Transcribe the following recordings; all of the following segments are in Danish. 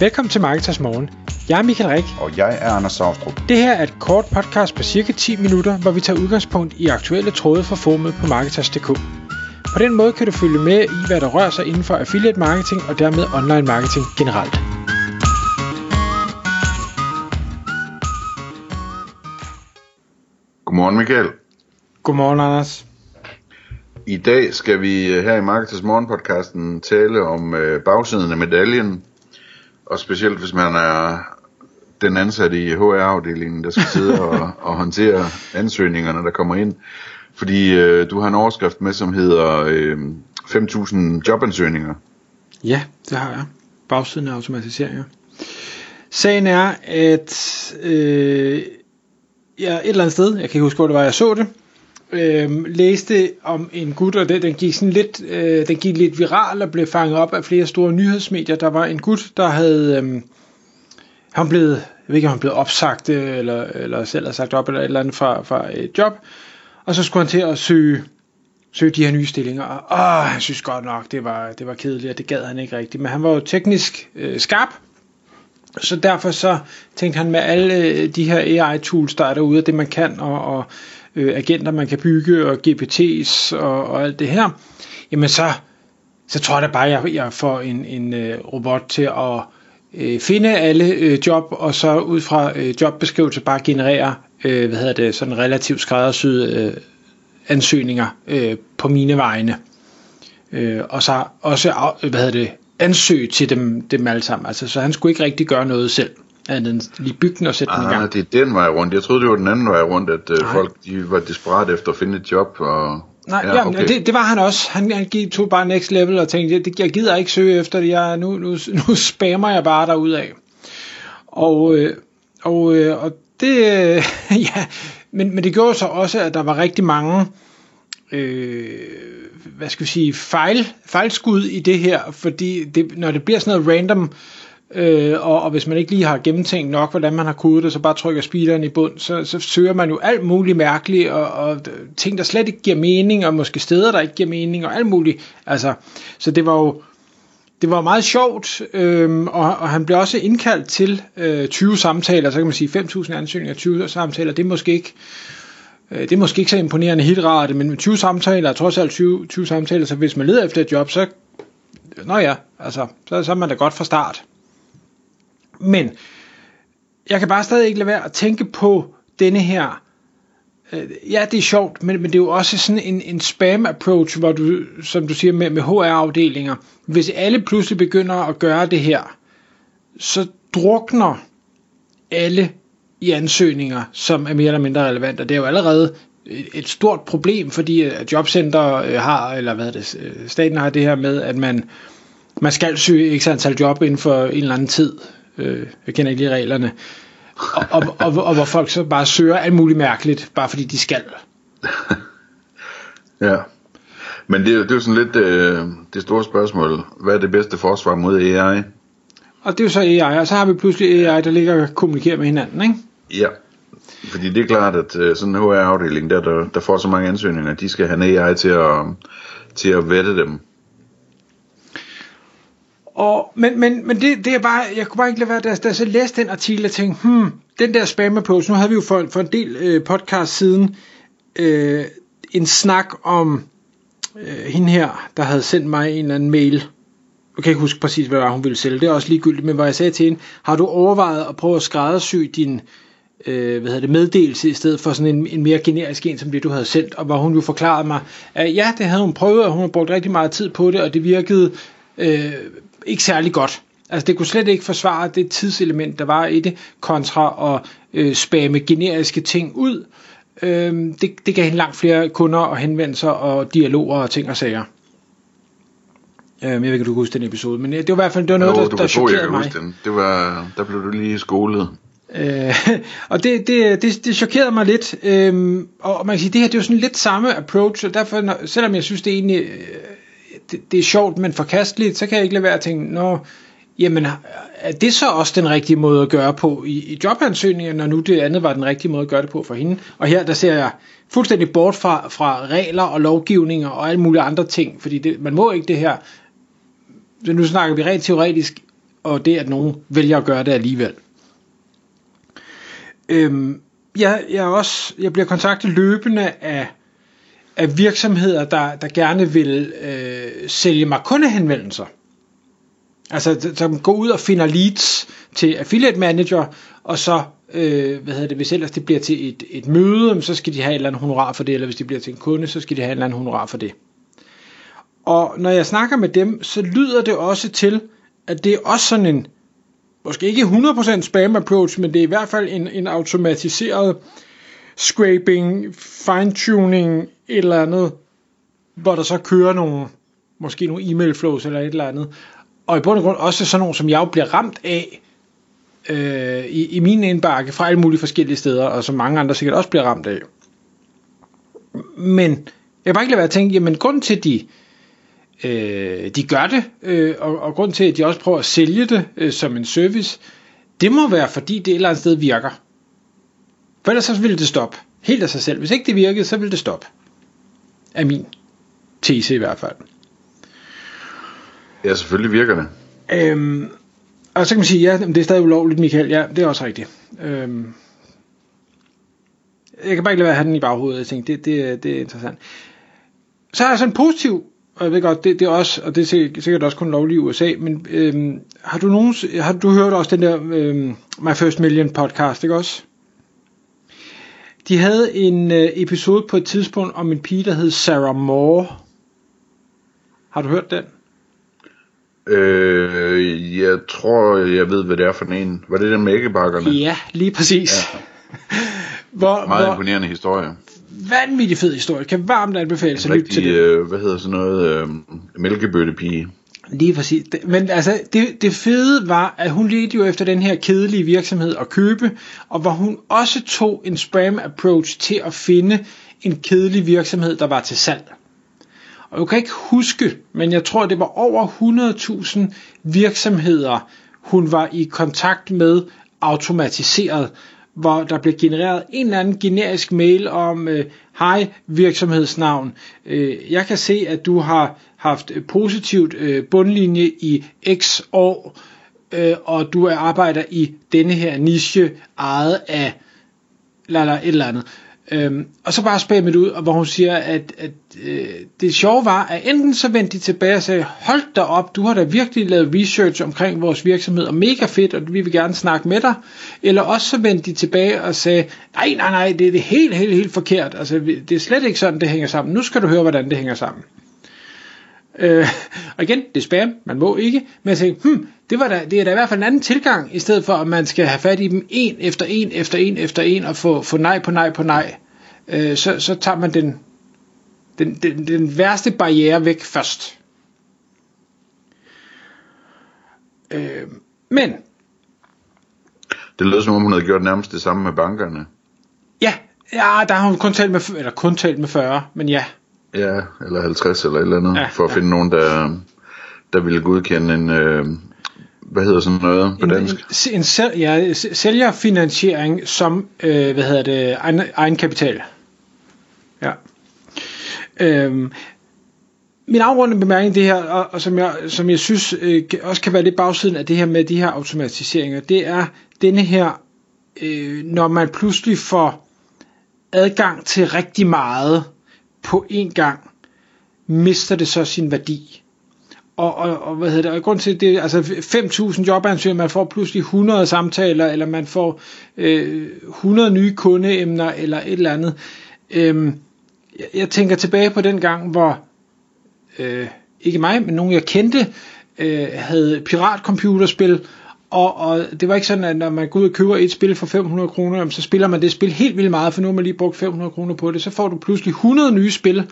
Velkommen til Marketers Morgen. Jeg er Michael Rik. Og jeg er Anders Saustrup. Det her er et kort podcast på cirka 10 minutter, hvor vi tager udgangspunkt i aktuelle tråde fra formet på Marketers.dk. På den måde kan du følge med i, hvad der rører sig inden for affiliate marketing og dermed online marketing generelt. Godmorgen Michael. Godmorgen, Anders. I dag skal vi øh, her i Marketers Morgen podcasten tale om øh, bagsiden af medaljen. Og specielt hvis man er den ansatte i HR-afdelingen, der skal sidde og, og håndtere ansøgningerne, der kommer ind. Fordi øh, du har en overskrift med, som hedder øh, 5.000 jobansøgninger. Ja, det har jeg. Bagsiden af automatiseringer. Sagen er, at øh, jeg et eller andet sted, jeg kan ikke huske, hvor det var, jeg så det, øh, læste om en gut, og det, den gik sådan lidt, øh, den gik lidt viral og blev fanget op af flere store nyhedsmedier. Der var en gut, der havde, øh, han blev, jeg ved ikke om han blev opsagt, øh, eller, eller selv havde sagt op, eller et eller andet fra, fra et job, og så skulle han til at søge, søge de her nye stillinger, og åh, han synes godt nok, det var, det var kedeligt, og det gad han ikke rigtigt, men han var jo teknisk øh, skarp, så derfor så tænkte han med alle øh, de her AI-tools, der er derude, det man kan, og, og øh, agenter, man kan bygge, og GPT's og, og alt det her, jamen så, så tror jeg da bare, at jeg, jeg får en, en øh, robot til at øh, finde alle øh, job, og så ud fra øh, jobbeskrivelse bare generere, øh, hvad hedder det, sådan relativt skræddersyede øh, ansøgninger øh, på mine vegne. Øh, og så også, hvad hedder det, ansøge til dem, dem alle sammen. Altså, så han skulle ikke rigtig gøre noget selv andet lige bygge den og sætte ah, den i gang. det er den vej rundt. Jeg troede, det var den anden vej rundt, at uh, folk de var desperat efter at finde et job. Og... Nej, ja, okay. det, det var han også. Han, han tog bare next level og tænkte, det, jeg gider ikke søge efter det. Jeg, nu, nu, nu spammer jeg bare derud af. Og, øh, og, øh, og det, ja, men, men det gjorde så også, at der var rigtig mange, øh, hvad skal vi sige, fejl, fejlskud i det her, fordi det, når det bliver sådan noget random, øh, og, og hvis man ikke lige har gennemtænkt nok, hvordan man har kodet det, så bare trykker speederen i bund, så, så søger man jo alt muligt mærkeligt, og, og ting, der slet ikke giver mening, og måske steder, der ikke giver mening, og alt muligt. Altså, så det var jo, det var meget sjovt, øh, og, og han blev også indkaldt til øh, 20 samtaler, så kan man sige 5.000 ansøgninger, 20 samtaler, det er måske ikke øh, det er måske ikke så imponerende hitrate, men med 20 samtaler, trods alt 20, 20 samtaler, så hvis man leder efter et job, så, nå ja, altså, så, så er man da godt fra start. Men jeg kan bare stadig ikke lade være at tænke på denne her øh, ja, det er sjovt, men, men det er jo også sådan en, en spam-approach, hvor du, som du siger, med, med HR-afdelinger. Hvis alle pludselig begynder at gøre det her, så drukner alle i ansøgninger, som er mere eller mindre relevante. Og det er jo allerede et stort problem, fordi øh, jobcenter øh, har, eller hvad det, øh, staten har det her med, at man, man skal søge x antal job inden for en eller anden tid. Øh, jeg kender ikke lige reglerne. Og, og, og, og hvor folk så bare søger alt muligt mærkeligt, bare fordi de skal. ja. Men det, det er jo sådan lidt øh, det store spørgsmål. Hvad er det bedste forsvar mod AI? Og det er jo så AI, og så har vi pludselig AI, der ligger og kommunikerer med hinanden, ikke? Ja, fordi det er klart, at øh, sådan en HR-afdeling, der, der, der får så mange ansøgninger, de skal have en AI til at, til at vette dem. Og, men men, men det, det er bare, jeg kunne bare ikke lade være, da, da jeg så læste den artikel, og tænkte, hmm, den der spam approach, nu havde vi jo for, for en del øh, podcast siden, øh, en snak om øh, hende her, der havde sendt mig en eller anden mail, jeg kan ikke huske præcis, hvad hun ville sælge, det er også ligegyldigt, men hvad jeg sagde til hende, har du overvejet at prøve at skræddersy din øh, hvad hedder det, meddelelse, i stedet for sådan en, en mere generisk en, som det du havde sendt, og hvor hun jo forklarede mig, at ja, det havde hun prøvet, og hun har brugt rigtig meget tid på det, og det virkede øh, ikke særlig godt. Altså det kunne slet ikke forsvare det tidselement, der var i det, kontra at øh, spamme generiske ting ud. Øh, det, det gav hende langt flere kunder og henvendelser og dialoger og ting og sager. Øh, jeg ved ikke, om du kan huske den episode, men det var i hvert fald det var noget, jo, der, der chokerede mig. Den. Det var, der blev du lige skolet. Øh, og det, det, det, det chokerede mig lidt, øhm, og man kan sige, det her det er jo sådan lidt samme approach, og derfor, når, selvom jeg synes, det egentlig øh, det, det er sjovt, men forkasteligt, så kan jeg ikke lade være at tænke, nå, jamen, er det så også den rigtige måde at gøre på i, i jobansøgningen, når nu det andet var den rigtige måde at gøre det på for hende? Og her, der ser jeg fuldstændig bort fra, fra regler og lovgivninger og alle mulige andre ting, fordi det, man må ikke det her. Så nu snakker vi rent teoretisk og det, at nogen vælger at gøre det alligevel. Øhm, jeg, jeg, er også, jeg bliver kontaktet løbende af, af virksomheder, der, der gerne vil øh, sælge mig kundehenvendelser. Altså, som går ud og finder leads til affiliate manager, og så, øh, hvad hedder det, hvis ellers det bliver til et, et møde, så skal de have et eller andet honorar for det, eller hvis det bliver til en kunde, så skal de have et eller andet honorar for det. Og når jeg snakker med dem, så lyder det også til, at det er også sådan en, måske ikke 100% spam approach, men det er i hvert fald en, en automatiseret scraping, fine-tuning, et eller andet, hvor der så kører nogle, måske nogle e-mail flows eller et eller andet. Og i bund og grund også sådan nogle, som jeg jo bliver ramt af øh, i, i min indbakke fra alle mulige forskellige steder, og som mange andre sikkert også bliver ramt af. Men jeg kan bare ikke lade være at tænke, jamen grund til, at de, øh, de gør det, øh, og, og grund til, at de også prøver at sælge det øh, som en service, det må være, fordi det et eller andet sted virker. For ellers så ville det stoppe. Helt af sig selv. Hvis ikke det virkede, så ville det stoppe. Er min tese i hvert fald. Ja, selvfølgelig virker det. Øhm, og så kan man sige, ja, det er stadig ulovligt, Michael. Ja, det er også rigtigt. Øhm, jeg kan bare ikke lade være at have den i baghovedet. Jeg tænkte, det, det, det er interessant. Så er der sådan en positiv, og jeg ved godt, det, det er også, og det er sikkert også kun lovligt i USA, men øhm, har du nogen, har du hørt også den der øhm, My First Million podcast, ikke også? De havde en øh, episode på et tidspunkt om en pige, der hed Sarah Moore. Har du hørt den? Øh, jeg tror, jeg ved, hvad det er for en. Var det den med æggebakkerne? Ja, lige præcis. Ja. hvor, Meget hvor, imponerende historie. Vanvittig fed historie. Kan varmt anbefale sig lytte til det. Øh, hvad hedder sådan noget? Øh, mælkebøttepige. Lige præcis. Men altså, det, det fede var, at hun ledte jo efter den her kedelige virksomhed at købe, og hvor hun også tog en spam approach til at finde en kedelig virksomhed, der var til salg. Og jeg kan ikke huske, men jeg tror, det var over 100.000 virksomheder, hun var i kontakt med automatiseret, hvor der bliver genereret en eller anden generisk mail om, øh, hej virksomhedsnavn, øh, jeg kan se, at du har haft øh, positivt øh, bundlinje i x år, øh, og du arbejder i denne her niche ejet af eller et eller andet. Øhm, og så bare spammet ud, hvor hun siger, at, at øh, det sjove var, at enten så vendte de tilbage og sagde, hold da op, du har da virkelig lavet research omkring vores virksomhed, og mega fedt, og vi vil gerne snakke med dig. Eller også så vendte de tilbage og sagde, nej, nej, nej, det er det helt, helt, helt forkert. Altså, det er slet ikke sådan, det hænger sammen. Nu skal du høre, hvordan det hænger sammen. Øh, og igen, det er spam, man må ikke, men jeg tænkte, hmm, det, var da, det er da i hvert fald en anden tilgang, i stedet for at man skal have fat i dem en efter en efter en efter en, og få, få nej på nej på nej. Øh, så, så tager man den, den, den, den værste barriere væk først. Øh, men det lød som om hun havde gjort nærmest det samme med bankerne. Ja, ja der har hun kun talt med, eller kun talt med 40, men ja. Ja, eller 50 eller et eller andet, ja, for at ja. finde nogen, der, der ville godkende en, øh, hvad hedder sådan noget på dansk? En, en sel, ja, sælgerfinansiering som, øh, hvad hedder det, egen, egenkapital. Ja. Øhm, min afrundende bemærkning det her, og, og som, jeg, som jeg synes øh, også kan være lidt bagsiden af det her med de her automatiseringer, det er denne her, øh, når man pludselig får adgang til rigtig meget, på en gang, mister det så sin værdi. Og, og, og hvad hedder det, og grund til det, altså 5.000 jobansøgere, man får pludselig 100 samtaler, eller man får øh, 100 nye kundeemner, eller et eller andet. Øhm, jeg, jeg tænker tilbage på den gang, hvor, øh, ikke mig, men nogen jeg kendte, øh, havde piratcomputerspil, og, og det var ikke sådan, at når man går ud og køber et spil for 500 kroner, så spiller man det spil helt vildt meget, for nu har man lige brugt 500 kroner på det. Så får du pludselig 100 nye spil,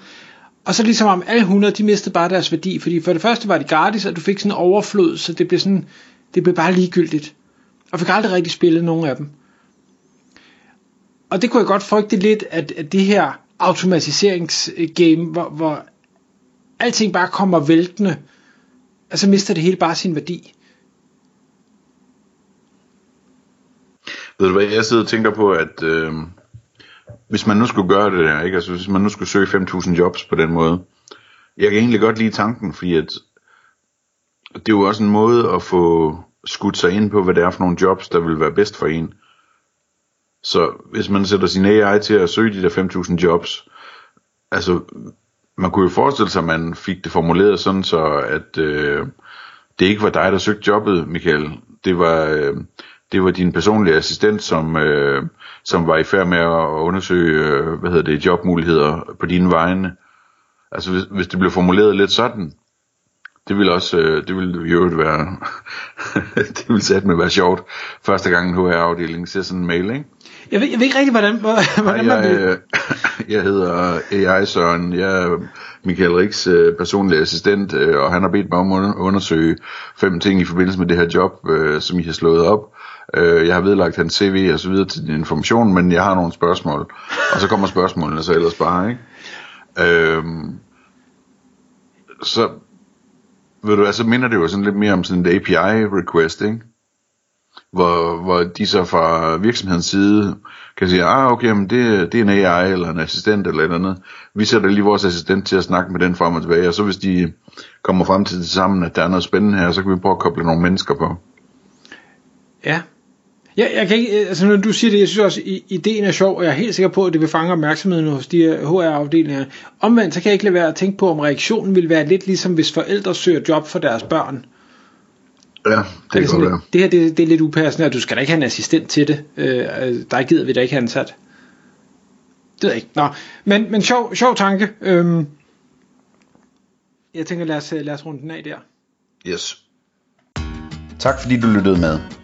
og så ligesom om alle 100, de mistede bare deres værdi, fordi for det første var det gratis, og du fik sådan en overflod, så det blev sådan, det blev bare ligegyldigt. Og fik aldrig rigtig spillet nogen af dem. Og det kunne jeg godt frygte lidt, at, at det her automatiseringsgame, hvor, hvor alting bare kommer væltende, altså mister det hele bare sin værdi. Ved du hvad, jeg sidder og tænker på, at øh, hvis man nu skulle gøre det der, ikke? Altså hvis man nu skulle søge 5.000 jobs på den måde, jeg kan egentlig godt lide tanken, fordi at det er jo også en måde at få skudt sig ind på, hvad det er for nogle jobs, der vil være bedst for en. Så hvis man sætter sin AI til at søge de der 5.000 jobs, altså man kunne jo forestille sig, at man fik det formuleret sådan, så at øh, det ikke var dig, der søgte jobbet, Michael. Det var, øh, det var din personlige assistent, som, øh, som var i færd med at undersøge øh, hvad hedder det, jobmuligheder på dine vegne. Altså hvis, hvis det blev formuleret lidt sådan, det ville også, øh, det ville jo være, det ville sætte med være sjovt, første gang en HR-afdeling ser sådan en mail, ikke? Jeg ved, jeg ved ikke rigtig, hvordan, hvordan jeg, man vil... jeg hedder AI Søren, jeg er Michael Riks øh, personlige assistent, øh, og han har bedt mig om at undersøge fem ting i forbindelse med det her job, øh, som I har slået op. Øh, jeg har vedlagt hans CV og så videre til din information, men jeg har nogle spørgsmål. Og så kommer spørgsmålene så ellers bare, ikke? Øh, så, ved du altså minder det jo sådan lidt mere om sådan et API-request, ikke? Hvor, hvor de så fra virksomhedens side kan sige, ah okay, men det, det er en AI eller en assistent eller et eller andet. Vi sætter lige vores assistent til at snakke med den frem og tilbage, og så hvis de kommer frem til det sammen, at der er noget spændende her, så kan vi prøve at koble nogle mennesker på. Ja. Ja, jeg kan ikke, altså når du siger det, jeg synes også, at ideen er sjov, og jeg er helt sikker på, at det vil fange opmærksomheden hos de her HR-afdelinger. Omvendt, så kan jeg ikke lade være at tænke på, om reaktionen vil være lidt ligesom, hvis forældre søger job for deres børn. Ja, det, det, kan være. det her det, det er lidt upassende, og du skal da ikke have en assistent til det. Øh, der gider vi da ikke have ansat. Det ved jeg ikke. Nå, men, men sjov, sjov tanke. Øhm, jeg tænker, lad os, lad os runde den af der. Yes. Tak fordi du lyttede med.